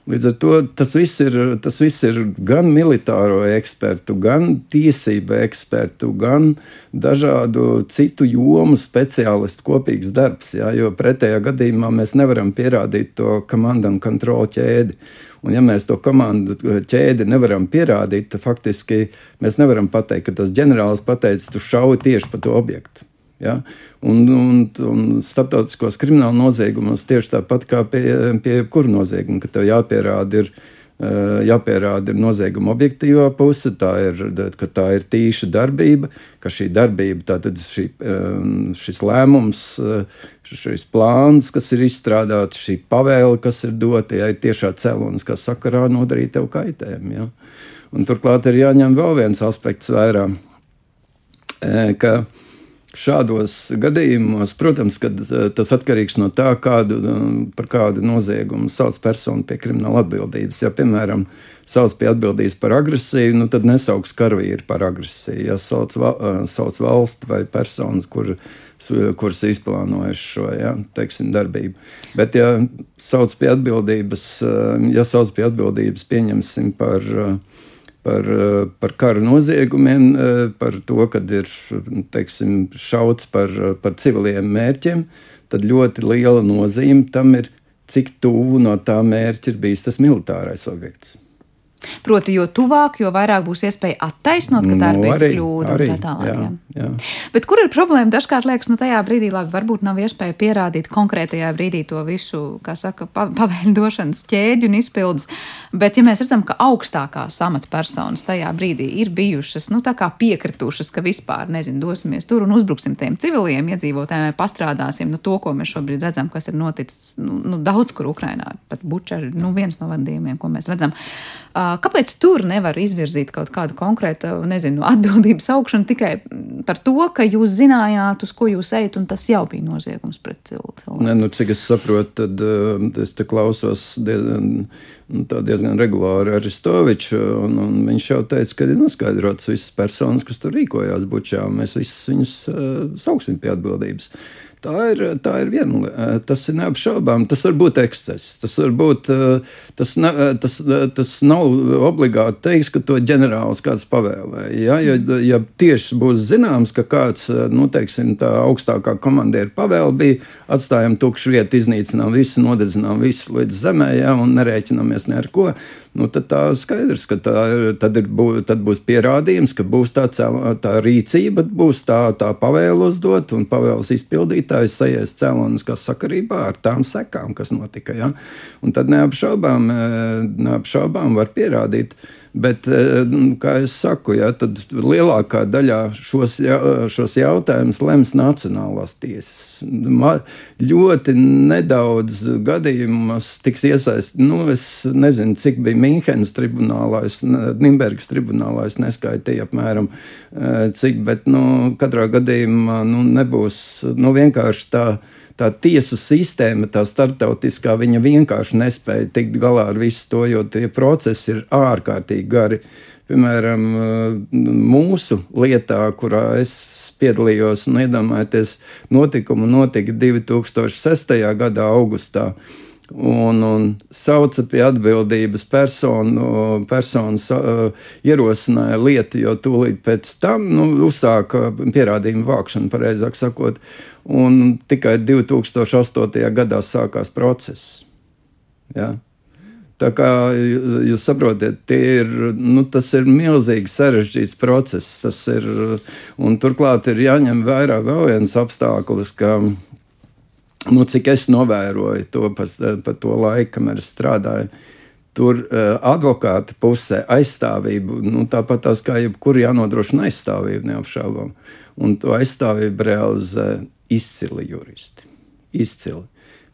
Līdz ar to tas viss, ir, tas viss ir gan militāro ekspertu, gan tiesību ekspertu, gan dažādu citu jomu speciālistu kopīgs darbs. Ja, jo pretējā gadījumā mēs nevaram pierādīt to komandu un kontrolu ķēdi. Un, ja mēs to komandu ķēdi nevaram pierādīt, tad faktiski mēs nevaram pateikt, ka tas ģenerālis pateica, tu šauji tieši pa to objektu. Ja? Un, un, un starptautiskos krimināla noziegumos tieši tāpat kā pie, pie jebkura nozieguma, ka tev jāpierāda ir. Eh, jāpierāda ir nozieguma objektīvā puse, tā ir, ka tā ir tīša darbība, ka šī darbība, tātad šī, eh, šis lēmums, eh, šis plāns, kas ir izstrādāts, šī pavēle, kas ir dota, ja ir tiešā cēlonis, kā sakarā nodarīt tev kaitējumu. Ja? Un turklāt ir jāņem vēl viens aspekts vērā, ka Šādos gadījumos, protams, eh, tas atkarīgs no tā, kādu, eh, par kādu noziegumu sauc personu pie krimināla atbildības. Ja, piemēram, sauc pie atbildības par agresiju, nu, tad nesauks karavīri par agresiju. Ja sauc, eh, sauc valsti vai personas, kur, kuras izplānojuši šo ja, teiksim, darbību. Bet, ja sauc pie atbildības, ja sauc pie atbildības, pieņemsim par uh, par, eh, par kara noziegumiem, eh, par to, ka ir teiksim, šauts par, par civiliem mērķiem, tad ļoti liela nozīme tam ir, cik tuvu no tā mērķa ir bijis tas militārais objekts.
Proti, jo tuvāk, jo vairāk būs iespēja attaisnot, ka tā ir bijusi kļūda arī, un tā tālāk. Jā, jā. Bet kur ir problēma? Dažkārt liekas, nu tajā brīdī, labi, varbūt nav iespēja pierādīt konkrētajā brīdī to visu, kā saka, pavēļu došanas ķēdi un izpildes. Bet, ja mēs redzam, ka augstākās amatpersonas tajā brīdī ir bijušas, nu tā kā piekritušas, ka vispār, nezinu, dosimies tur un uzbruksim tiem civiliem iedzīvotājiem, pastrādāsim, nu to, ko mēs šobrīd redzam, kas ir noticis, nu, nu daudz kur Ukrainā, pat Buča ir, nu, viens no vadījumiem, ko mēs redzam. Kāpēc tur nevar izvirzīt kaut kādu konkrētu, nezinu, atbildības augšanu tikai par to, ka jūs zinājāt, uz ko jūs ejat, un tas jau bija noziegums pret cilvēku?
Nē, nu, cik es saprotu, tad uh, es te klausos diezgan, nu, diezgan regulāri Aristoviču, un, un viņš jau teica, ka ir noskaidrots visas personas, kas tur rīkojās bučā, mēs visus viņus uh, sauksim pie atbildības. Uh, Tā ir, tā ir viena, tas ir neapšaubām. Tas var būt ekscess. Tas, var būt, tas, ne, tas, tas nav obligāti teiks, ka to ģenerālis kāds pavēlēja. Ja, ja, ja tieši būs zināms, ka kāds, nu, teiksim, tā augstākā komandiera pavēle bija, atstājam tukšu vietu, iznīcinām visu, nodedzinām visu līdz zemē, ja, un nerēķinamies ne ar ko, nu, tad tā skaidrs, ka tā, tad, ir, tad būs pierādījums, ka būs tā, cel, tā rīcība, būs tā, tā pavēle uzdot, un pavēles izpildītājs sajies cēloniskā sakarībā ar tām sekām, kas notika. Ja? Un tad neapšaubām, neapšaubām var pierādīt. Bet, kā jau saku, ja, lielākā daļā šos, šos jautājumus lems Nacionālās tiesas. Ma, ļoti nedaudz gadījumos tiks iesaistīts. Nu, es nezinu, cik bija Mīnhenes tribunālā, Nimbergas tribunālā, es neskaitīju apmēram cik, bet nu, katrā gadījumā nu, nebūs nu, vienkārši tā tā tiesu sistēma, tā starptautiskā, viņa vienkārši nespēja tikt galā ar visu to, jo tie procesi ir ārkārtīgi gari. Piemēram, mūsu lietā, kurā es piedalījos, un iedomājieties, notikumu notika 2006. gada augustā. Un, un sauca pie atbildības personu, personas uh, ierosināja lietu, jo tūlīt pēc tam nu, uzsāka pierādījumu vākšanu, pareizāk sakot un tikai 2008. gadā sākās process. Ja? Tā kā jūs saprotat, ir, nu, tas ir milzīgi sarežģīts process. Ir, turklāt ir jāņem vērā vēl viens apstākļus, ka, nu, cik es novēroju to par, par to laiku, kamēr es strādāju. Tur uh, advokāta pusē aizstāvību, nu, tāpat tās kā jebkur jānodrošina aizstāvība neapšaubām. Un to aizstāvību realizē izcili juristi. Izcili.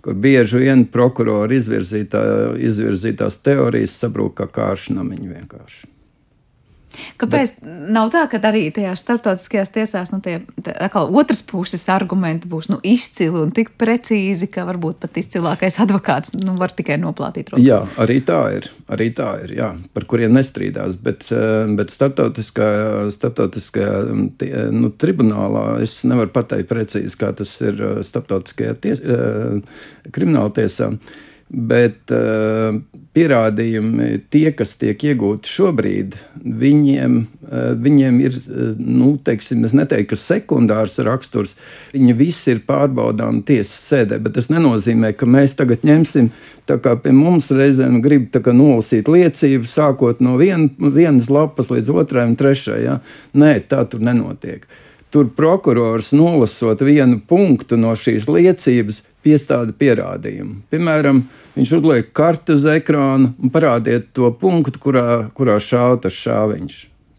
Kur bieži vien prokurori izvirzītā, izvirzītās teorijas sabrūk kā kāršnamiņi vienkārši.
Kāpēc Bet, nav tā, ka arī tajās starptautiskajās tiesās nu, tie, tie, otras puses argumenti būs nu, izcili un tik precīzi, ka varbūt pat izcilākais advokāts nu, var tikai noplātīt rokas?
Jā, arī tā ir. Arī tā ir jā, par kuriem nestrīdās. Bet, eh, bet starptautiskā, starptautiskā nu, tribunālā es nevaru pateikt precīzi, kā tas ir eh, starptautiskajā ties, eh, krimināla tiesā. Bet uh, pierādījumi, tie, kas tiek iegūti šobrīd, viņiem, uh, viņiem ir, uh, nu, teiksim, es neteiktu, ka sekundārs raksturs. Viņi visi ir pārbaudāmi tiesas sēdē, bet tas nenozīmē, ka mēs tagad ņemsim, tā kā pie mums reizēm grib nolasīt liecību, sākot no vien, vienas lapas līdz otrai un trešajai. Ja? Nē, tā tur nenotiek. Tur prokurors nolasot vienu punktu no šīs liecības, piestāda pierādījumu. Piemēram, viņš uzliek karti uz ekrāna un parādiet to punktu, kurā, kurā tas šāviņš.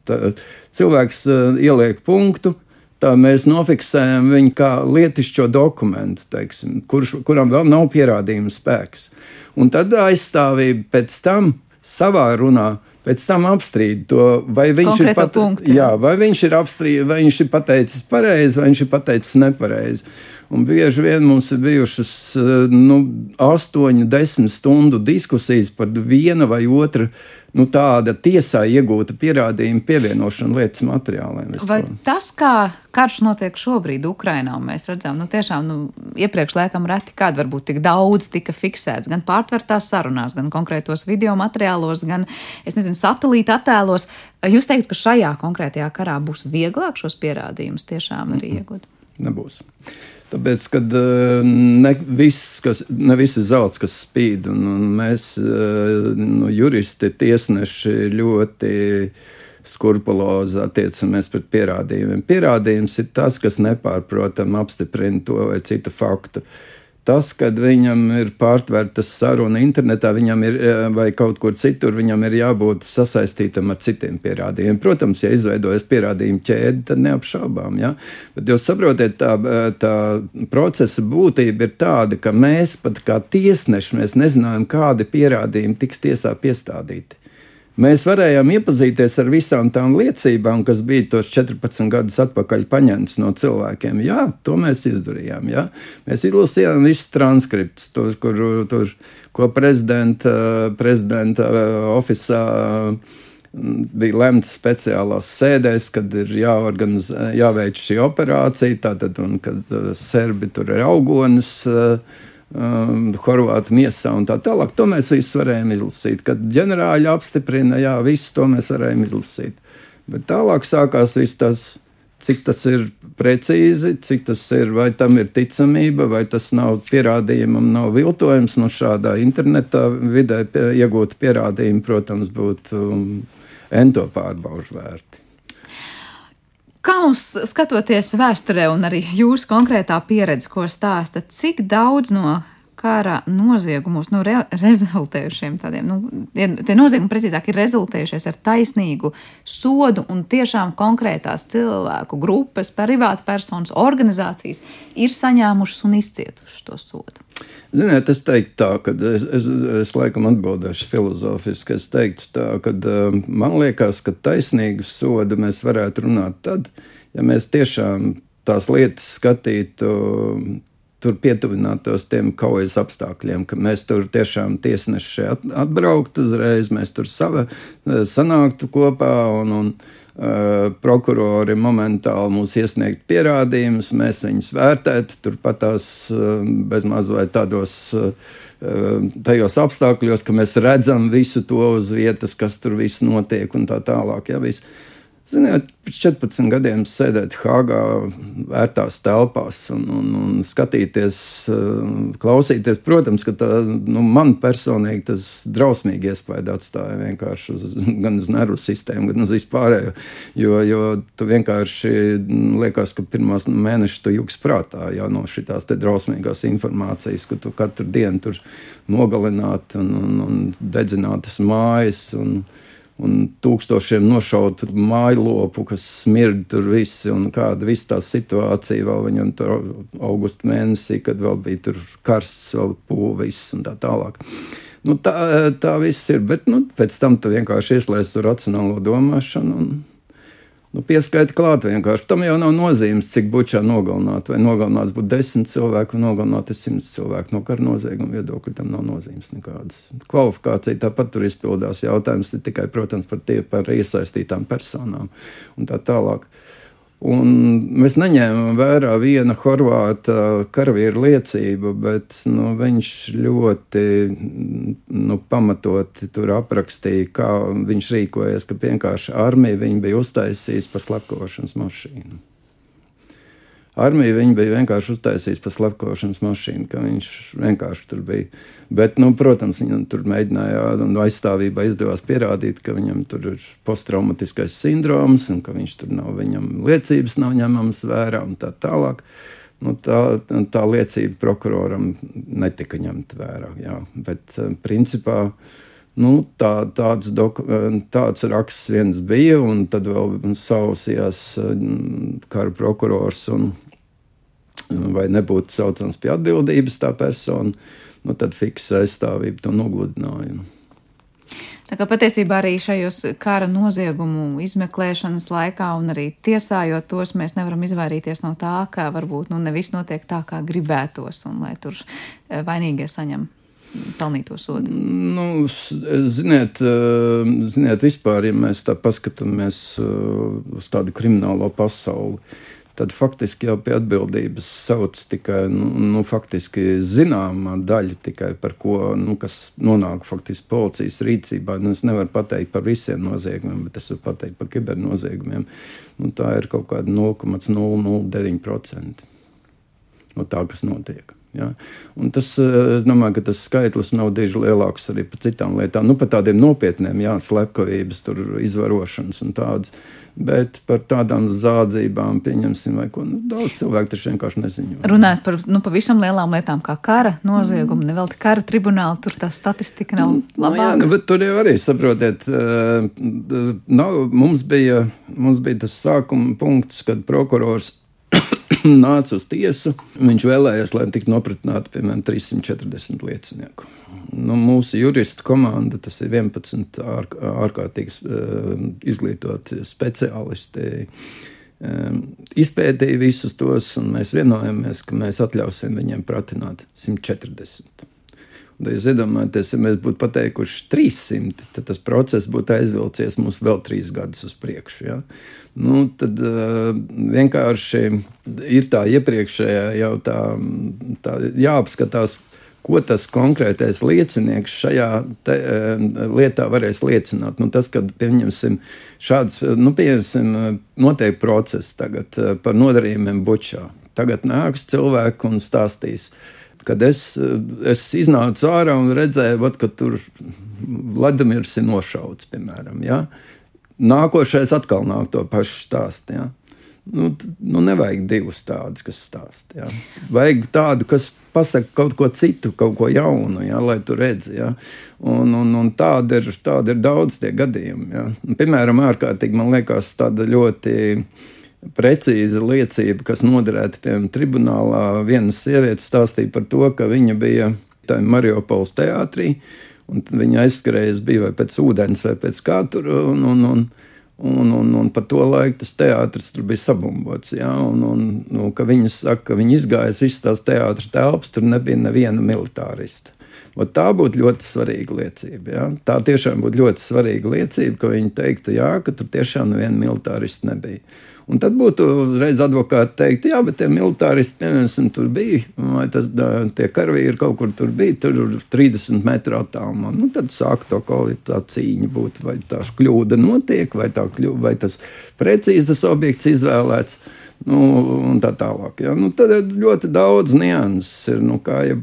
Tā, cilvēks uh, ieliek punktu, tā mēs nofiksējam viņu kā lietišķo dokumentu, teiksim, kurš, kuram vēl nav pierādījuma spēks. Un tad aizstāvība pēc tam savā runā pēc tam apstrīd to, vai viņš, ir, pat, punktu, jā. Vai viņš ir apstrīdējis, vai viņš ir pateicis pareizi, vai viņš ir pateicis nepareizi. Un bieži vien mums ir bijušas nu, 8, 10 stundu diskusijas par viena vai otru nu, tāda tiesā iegūta pierādījuma pievienošanu lietas materiāliem.
Vai tas, kā karš notiek šobrīd Ukrainā, mēs redzam, nu tiešām nu, iepriekš laikam reti kāda varbūt tik daudz tika fiksēts gan pārtvertās sarunās, gan konkrētos video materiālos, gan, es nezinu, satelīta attēlos. Jūs teikt, ka šajā konkrētajā karā būs vieglāk šos pierādījumus tiešām arī iegūt?
Nebūs. Tāpēc, kad eh, ne viss, kas, ne viss ir zelts, kas spīd, un, un mēs, eh, nu, juristi, tiesneši, ļoti skrupulozi attiecamies pret pierādījumiem. Pierādījums ir tas, kas nepārprotami apstiprina to vai citu faktu. Uh, Tas, kad viņam ir pārtvērta saruna internetā, viņam ir eh, vai kaut kur citur, viņam ir jābūt sasaistītam ar citiem pierādījumiem. Protams, ja izveidojas pierādījumu ķēde, tad neapšaubām. Ja? Bet jūs saprotat, tā, tā procesa būtība ir tāda, ka mēs pat kā tiesneši nezinājām, kādi pierādījumi tiks tiesā piestādīti. Mēs varējām iepazīties ar visām tām liecībām, kas bija tos 14 gadus atpakaļ paņemtas no cilvēkiem. Jā, to mēs izdarījām. Jā. Mēs izlasījām visus transkriptus, tur, kur, tur, ko prezidenta, prezidenta oficiālā bija lemts speciālās sēdēs, kad ir jāveic šī operācija, tātad, un kad serbi tur ir augonis. Uh, um, Horvātu miesā un tā tālāk. To mēs visu varējām izlasīt. Kad ģenerāļi apstiprina, jā, visu to mēs varējām izlasīt. Bet tālāk sākās viss tas cik tas ir precīzi, cik tas ir, vai tam ir ticamība, vai tas nav pierādījumam, nav viltojums no šādā internetā vidē iegūta pierādījuma, protams, būtu um, ento pārbaužu vērti.
Kā mums skatoties vēsturē un arī jūsu konkrētā pieredze, ko stāsta, cik daudz no kara noziegumos nu, re, rezultējušiem tādiem, nu, tie noziegumi precīzāk ir rezultējušies ar taisnīgu sodu un tiešām konkrētās cilvēku grupas, privāta personas, organizācijas ir saņēmušas un izcietušas to sodu.
Ziniet, es teiktu tā, ka es, es, es laikam atbildēšu filozofiski. Es teiktu tā, ka man liekas, ka taisnīgu sodu mēs varētu runāt tad, ja mēs tiešām tās lietas skatītu tur pietuvinātos tiem kaujas apstākļiem, ka mēs tur tiešām tiesneši atbrauktu uzreiz, mēs tur sava, sanāktu kopā un, un uh, prokurori momentāli mums iesniegt pierādījumus, mēs viņus vērtētu turpat tās uh, bezmaz vai tādos. Uh, tajos apstākļos, ka mēs redzam visu to uz vietas, kas tur viss notiek un tā tālāk. Ja, viss. Ziniet, pēc 14 gadiem sēdēt Hāgā, vērtās telpās un, un, un skatīties, eh, klausīties. Protams, ka tā, nu, man personīgi tas drausmīgi iespēja atstāja vienkārši uz, gan uz nervu sistēmu, gan uz vispārējo. Jo, jo tu vienkārši mm, liekas, ka pirmās mēnešus tu jūgs prātā jau no šīs drausmīgās informācijas, ka tu katru dienu tur nogalināt un, un, un dedzinātas mājas. Un, un tūkstošiem nošautu māju lopu, kas smird tur visi, un kāda visa tā situācija vēl viņam tur augusta mēnesī, kad vēl bija tur karsts, vēl pūvis un tā tālāk. Nu, tā, tā viss ir, bet nu, pēc tam tu vienkārši ieslēdz to racionālo domāšanu. Un, Nu, pieskaita klāt vienkārši. Tam jau nav nozīmes, cik bučā nogalināt. Vai nogalināts būtu desmit cilvēki, vai nogalināts simts cilvēku. No kara nozieguma viedokļa tam nav nozīmes nekādas. Kvalifikācija tāpat tur izpildās. Jautājums ir tikai, protams, par tie par iesaistītām personām un tā tālāk. Uh, Un mēs neņēmām vērā viena horvāta karavīra liecību, bet nu, viņš ļoti nu, pamatoti tur aprakstīja, kā viņš rīkojas, ka vienkārši armija bija uztaisījusi par slepkavošanas mašīnu. Armija viņa bija vienkārši uztaisījusi par slepkavošanas mašīnu, ka viņš vienkārši tur bija. Bet, nu, protams, viņam tur mēģināja, un aizstāvībā izdevās pierādīt, ka viņam tur ir posttraumatiskais sindroms, un ka viņš tur nav, viņam liecības nav ņemamas vērā un tā tālāk. Nu, tā, tā liecība prokuroram netika ņemta vērā. Jā. Bet, eh, principā, nu, tā, tāds, doku, tāds raksts viens bija, un tad vēl sausījās eh, kara prokurors un vai nebūtu saucams pie atbildības tā persona, nu, tad fiksa aizstāvība to nogludināja.
Tā kā patiesībā arī šajos kara noziegumu izmeklēšanas laikā un arī tiesājot tos, mēs nevaram izvairīties no tā, ka varbūt nu, nevis notiek tā, kā gribētos, un lai tur eh, vainīgie saņem pelnīto sodu?
Nu, ziniet, eh, ziniet, vispār, ja mēs tā paskatāmies eh, uz tādu kriminālo pasauli, tad faktiski jau pie atbildības sauc tikai nu, nu, zināma daļa, tikai par ko nu, nonāk faktiski policijas rīcībā. Nu, es nevaru pateikt par visiem noziegumiem, bet es varu pateikt par kibernoziegumiem. Nu, tā ir kaut kāda 0,009% no tā, kas notiek. Ja? Un tas, eh, es domāju, ka tas skaitlis nav diži lielāks arī par citām lietām, nu, par tādiem nopietniem, jā, slepkavības, izvarošanas un tādas. Bet par tādām zādzībām, pieņemsim, vai ko nu, daudz cilvēku taču vienkārši neziņo.
Runājot par nu, pavisam lielām lietām, kā kara noziegumu, mm. nevelti kara tribunāli, tur tā statistika nav labāka.
Nu, jā, nu, bet tur jau arī saprotiet, uh, nav, mums, bija, mums bija tas sākuma punkts, kad prokurors nāca uz tiesu. Viņš vēlējās, lai tiktu nopratināti piemēram 340 liecinieku. Nu, mūsu juristu komanda, tas ir 11 ār, ārkārtīgi uh, izglītoti speciālisti, um, izpētīja visus tos, un mēs vienojāmies, ka mēs atļausim viņiem pratināt 140. Tad jūs iedomājaties, ja mēs būtu pateikuši 300, tad tas process būtu aizvilcies mums vēl trīs gadus uz priekšu. Ja? Nu, tad uh, vienkārši ir tā iepriekšējā jau tā, tā jāapskatās, ko tas konkrētais liecinieks šajā te, lietā varēs liecināt. Nu, tas, kad pieņemsim šāds, nu, pieņemsim, notiek process tagad par nodarījumiem bučā. Tagad nāks cilvēki un stāstīs. Kad es, es iznācu ārā un redzēju, vat, ka tur Vladimirs ir nošauts, piemēram. Ja? Nākošais atkal nāk to pašu stāstu. Ja? Nu, nu, nevajag divus tādus, kas stāsta. Ja? Vajag tādu, kas pasaka kaut ko citu, kaut ko jaunu, ja? lai tu redzi. Ja? Un, un, un tāda, ir, tāda ir daudz tie gadījumi. Ja? Piemēram, ārkārtīgi man liekas, tāda ļoti precīza liecība, kas noderēta piemēram tribunālā. Viena sieviete stāstīja par to, ka viņa bija Mariupols teātrī. Viņa aizskrējas bija vai pēc ūdens, vai pēc kā tur. Un, un, un, un, un, un pa to laiku tas teātris bija sabumbots. Ja? Un, un, nu, viņa saka, ka viņi izgājas visas tās teātris telpas, tur nebija neviena militārista. Un tā būtu ļoti svarīga liecība. Ja? Tā tiešām būtu ļoti svarīga liecība, ka viņi teiktu, jā, ka tur tiešām neviena militārista nebija. Un tad būtu reiz advokāti teikt, jā, bet tie militāristi, piemēram, tur bija, vai tas, tie karavīri kaut kur tur bija, tur 30 metru attālumā. Nu, tad sāk to kaut kā cīņa būt, vai tā kļūda notiek, vai, tā kļūda, vai tas precīzi tas objekts izvēlēts. Nu, un tā tālāk. Ja? Nu, tad ir ļoti daudz nianses, nu, kā, ja,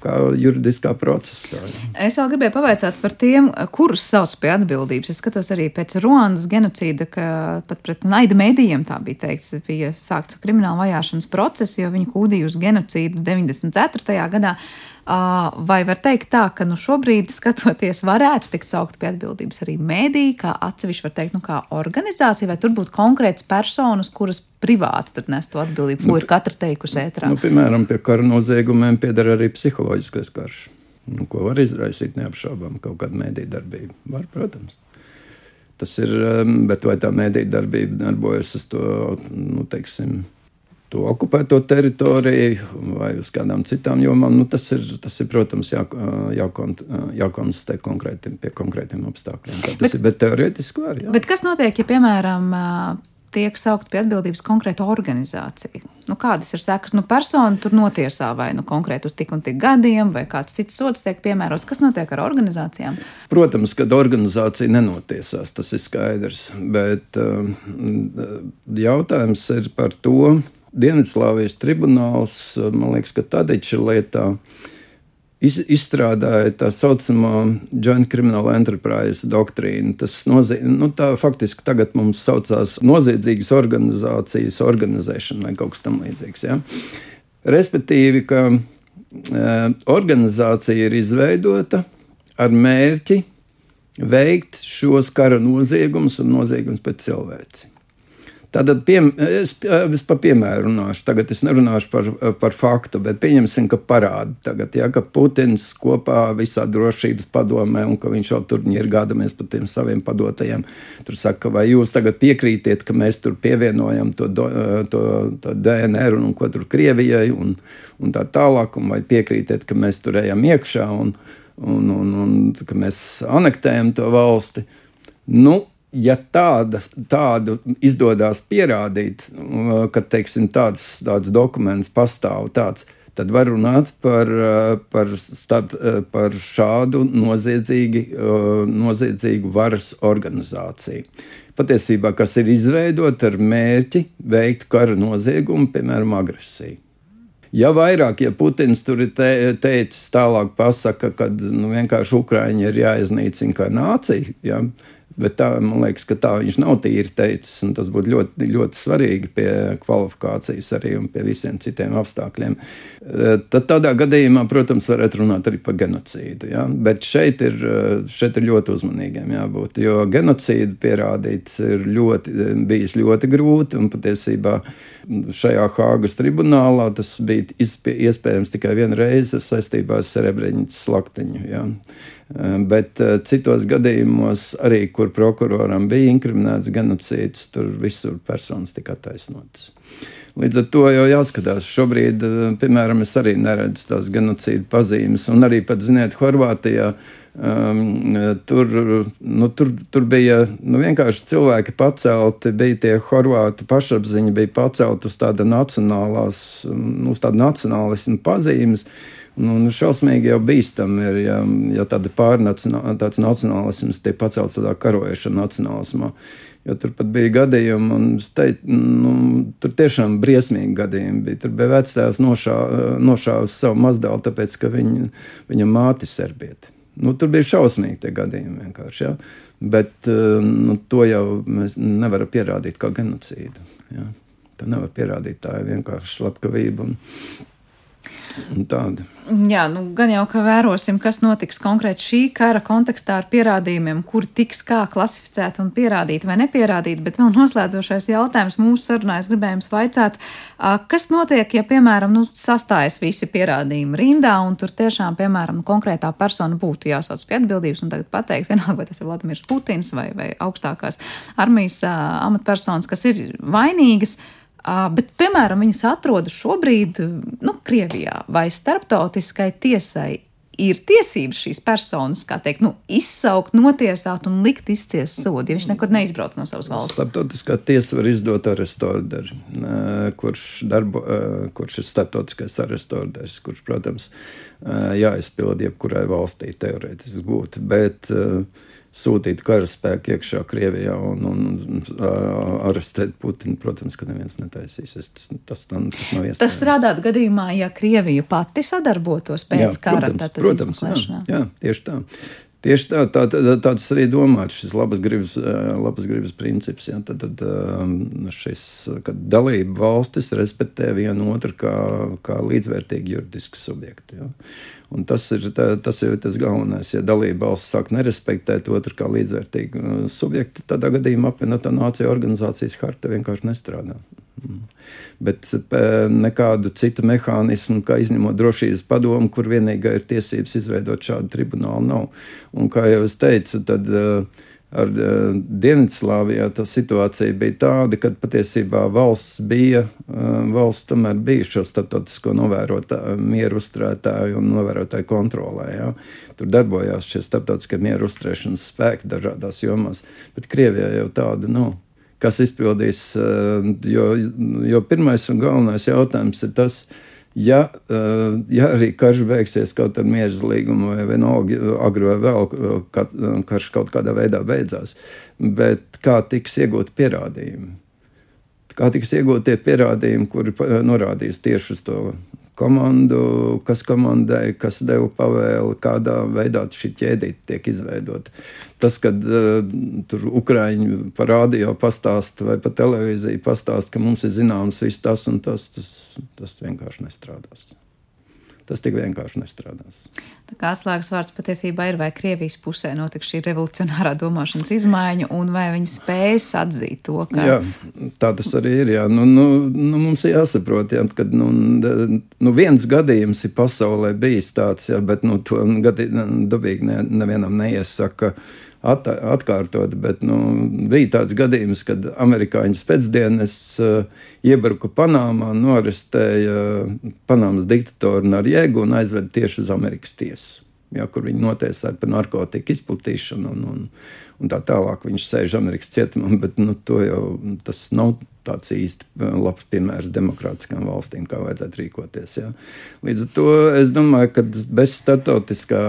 kā juridiskā procesā. Ja.
Es vēl gribēju pavaicāt par tiem, kurus sauc pie atbildības. Es skatos arī pēc Ruandas genocīda, ka pat pret naida mēdījiem tā bija teikts, bija sākts krimināla vajāšanas process, jo viņi kūdīja uz genocīdu 94. gadā. Vai var teikt tā, ka nu, šobrīd, skatoties, varētu tikt saukt pie atbildības arī mēdī, kā atsevišķi var teikt, nu, kā organizācija, vai tur būtu konkrēts personas, kuras privāti nes to atbildību, ko nu, ir katra teikusi ētrā?
Nu, piemēram, pie kara noziegumiem pieder arī psiholoģiskais karš, nu, ko var izraisīt neapšaubām kaut kāda mēdī darbība. Var, protams. Tas ir, bet vai tā mēdī darbība darbojas uz to, nu, teiksim, to okupēto teritoriju vai uz kādām citām jomām. Nu, tas, ir, tas ir, protams, jā, jākon, jākonstatē konkrētiem, pie konkrētiem apstākļiem. Tā tas bet, ir, bet teorētiski var. Jā.
Bet kas notiek, ja, piemēram, tiek saukt pie atbildības konkrēta organizācija? Nu, kādas ir sekas? Nu, persona tur notiesā vai nu, konkrēti uz tik un tik gadiem, vai kāds cits sots tiek piemērots. Kas notiek ar organizācijām?
Protams, ka organizācija nenotiesās, tas ir skaidrs. Bet jautājums ir par to, Dienvidslāvijas tribunāls, man liekas, ka Tadiča lietā iz, izstrādāja tā saucamā Joint Criminal Enterprise doktrīnu. Tas nozīmē, nu, tā faktiski tagad mums saucās noziedzīgas organizācijas organizēšana vai kaut kas tam līdzīgs. Ja? Respektīvi, ka e, organizācija ir izveidota ar mērķi veikt šos kara noziegumus un noziegumus pret cilvēci. Tātad pie, es, es par piemēru runāšu. Tagad es nerunāšu par, par faktu, bet pieņemsim, ka parāda tagad, ja, ka Putins kopā visā drošības padomē un ka viņš jau tur ir gādamies par tiem saviem padotajiem. Tur saka, vai jūs tagad piekrītiet, ka mēs tur pievienojam to, to, to DNR un, un ko tur Krievijai un, un tā tālāk, un vai piekrītiet, ka mēs tur ejam iekšā un, un, un, un ka mēs anektējam to valsti. Nu, ja tāda, tādu izdodas pierādīt, uh, ka teiksim, tāds, tāds dokuments pastāv, tāds, tad var runāt par, uh, par, stat, uh, par šādu noziedzīgi, noziedzīgu varas organizāciju. Patiesībā, kas ir izveidota ar mērķi veikt kara noziegumu, piemēram, agresiju. Ja vairāk, ja Putins tur ir te, teicis tālāk, pasaka, ka nu, vienkārši Ukraiņi ir jāiznīcina kā nācija, ja, Bet tā, man liekas, ka tā viņš nav tīri teicis, un tas būtu ļoti, ļoti svarīgi pie kvalifikācijas arī un pie visiem citiem apstākļiem. E, tad tādā gadījumā, protams, varētu runāt arī par genocīdu. Ja? Bet šeit ir, e, šeit ir ļoti uzmanīgiem jābūt, jo genocīdu pierādīt ir ļoti, bijis ļoti grūti, un patiesībā šajā Hāgas tribunālā tas bija iespējams tikai vienreiz saistībā ar Serebreņģis slaktiņu. Ja? Ehm, bet eh, citos gadījumos, arī kur prokuroram bija inkriminēts genocīds, tur visur personas tika attaisnotas. Līdz ar to jau jāskatās. Šobrīd, piemēram, es arī neredzu tās genocīdu pazīmes, un arī pat, ziniet, Horvātijā. Um, tur, nu, tur, tur bija nu, vienkārši cilvēki pacelti, bija tie horvāti pašapziņa, bija pacelti uz tāda nacionālās, nu, uz tāda nacionālisma pazīmes. Nu, nu, šausmīgi jau bīstami ir, ja, ja tāda pārnacionāla, tāds nacionālisms tiek pacelts tādā karojošā nacionālismā. Jo tur pat bija gadījumi, un teicu, nu, tur tiešām briesmīgi gadījumi bija. Tur bija nošāvis nošā savu mazdēlu, tāpēc, ka viņa, viņa māte ir serbieta. Nu, tur bija šausmīgi tie gadījumi vienkārši. Ja? Bet nu, to jau mēs nevaram pierādīt kā genocīdu. Ja? To nevar pierādīt. Tā ir vienkārši slepkavība. Un, Tāda.
Jā, nu, gan jau ka vērosim, kas notiks konkrēti šī kara kontekstā ar pierādījumiem, kuri tiks kā klasificēti un pierādīti vai nepierādīti. Bet vēl noslēdzošais jautājums mūsu sarunā es gribēju jums vaicāt, kas notiek, ja, piemēram, nu, sastājas visi pierādījumi rindā un tur tiešām, piemēram, konkrētā persona būtu jāsauc pie atbildības un tagad pateikt, vienalga, vai tas ir Vladimirs Putins vai, vai augstākās armijas amatpersonas, kas ir vainīgas. Bet, piemēram, viņas atrodas šobrīd nu, Krievijā vai starptautiskai tiesai. Ir tiesības šīs personas, kā teikt, nu, izsaukt, notiesāt un likt izciest sodu, ja viņš nekad neizbrauc no savas valsts.
Starptautiskā tiesa var izdot arestu orderi, kurš, darbo, kurš ir starptautiskais arestu orders, kurš, protams, jāizpild jebkurai valstī teorētiski būtu. Bet uh, sūtīt karaspēku iekšā Krievijā un, un, un arestēt Putinu. Protams, ka neviens netaisīs. Es, tas, tas, tas nav iespējams.
Tas strādātu gadījumā, ja Krievija pati sadarbotos pēc jā, kara.
Protams, protams jā, jā, tieši tā. Tieši tā, tā, tā, tāds arī domāts šis labas gribas, labas gribas princips. Ja, tad, tad šis, kad dalība valstis respektē vienu otru kā, kā līdzvērtīgi juridisku subjektu. Ja. Un tas ir, tas ir tas galvenais. Ja dalība valsts sāk nerespektēt otru kā līdzvērtīgu subjektu, tādā gadījumā apvienotā nācija organizācijas harta vienkārši nestrādā. Bet nekādu citu mehānismu, kā izņemot drošības padomu, kur vienīgā ir tiesības izveidot šādu tribunālu, nav. Un kā jau es teicu, tad uh, ar uh, Dienvidslāvijā tā situācija bija tāda, ka patiesībā valsts bija, valsts tomēr bija šo starptautisko novērotāju, mieru uzturētāju un novērotāju kontrolē. Ja. Tur darbojās šie starptautiskie mieru uzturēšanas spēki dažādās jomās, bet Krievijā jau tāda nav. Kas izpildīs, uh, jo, jo pirmais un galvenais jautājums ir tas, Ja, eh, ja arī karš beigsies kaut ar mieru līgumu, vai vienalga, agri vai vēl, kad karš kaut kādā veidā beidzās, bet kā tiks iegūti pierādījumi? Kā tiks iegūti tie pierādījumi, kuri norādīs tieši uz to komandu, kas komandēja, kas deva pavēli, kādā veidā šī ķēdīte tiek izveidota. Tas, kad uh, tur Ukrāņi pa radio pastāsta vai pa televīziju pastāsta, ka mums ir zināms viss tas un tas, tas, tas vienkārši nestrādās. Tas tik vienkārši nestrādās.
Tā kā atslēgas vārds patiesībā ir, vai Krievijas pusē notiks šī revolucionārā domāšanas izmaiņa, un vai viņi spējas atzīt to, ka.
Jā, tā tas arī ir. Jā. Nu, nu, nu, mums jāsaprot, jā, ka nu, nu, viens gadījums ir pasaulē bijis tāds, jā, bet nu, to gadi, dabīgi ne, nevienam neiesaka at, atkārtot, bet nu, bija tāds gadījums, kad amerikāņu spēcdienas uh, iebruka Panāmā, norestēja Panāmas diktatoru Narjēgu un aizveda tieši uz Amerikas tiesu, ja, kur viņi notiesāja par narkotiku izplatīšanu un, un, un tā tālāk. Viņš sēž Amerikas cietumā, bet nu, jau tas nav tāds īsti eh, labs piemērs demokrātiskām valstīm, kā vajadzētu rīkoties. Ja. Līdz ar to es domāju, ka bez startautiskā,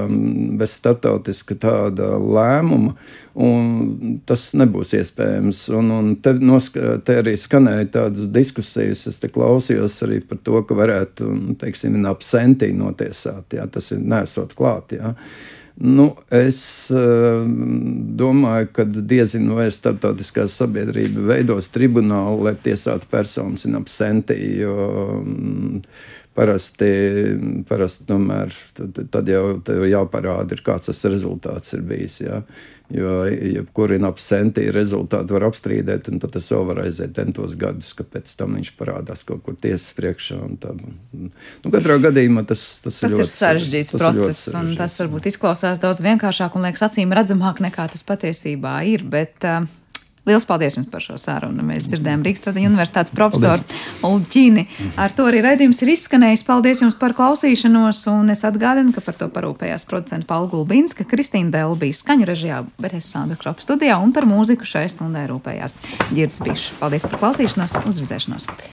bez startautiska tāda lēmuma tas nebūs iespējams. Un, un te, noska, te arī skanēja tādas diskusijas, es klausījos arī par to, ka varētu, nu, teiksim, absentī notiesāt, ja tas ir nesot klāt. Ja. Nu, es uh, domāju, ka diezinu vai starptautiskā sabiedrība veidos tribunālu, lai tiesātu personas in absentī, jo um, parasti, parasti tomēr tad, tad jau jāparāda, kāds tas rezultāts ir bijis. Jā. Jo jebkurā absentī rezultātu var apstrīdēt, un tas vēl var aiziet entos gadus, ka pēc tam viņš parādās kaut kur tiesas priekšā. Nu, katrā gadījumā tas, tas,
tas
ir,
ļoti, ir sarežģīts tas process, ir sarežģīts. un tas varbūt izklausās daudz vienkāršāk un liekas acīm redzamāk nekā tas patiesībā ir. Bet, uh, Liels paldies jums par šo sarunu. Mēs dzirdējām Rīgas Tradiņu universitātes profesoru Ulģini. Ar to arī raidījums ir izskanējis. Paldies jums par klausīšanos, un es atgādinu, ka par to parūpējās producenta Paula Gulbinska, Kristīna Dēla bija skaņu režijā, bet es Sandra Kropa studijā un par mūziku šai stundai rūpējās Girds Bišs. Paldies par klausīšanos, uz redzēšanos!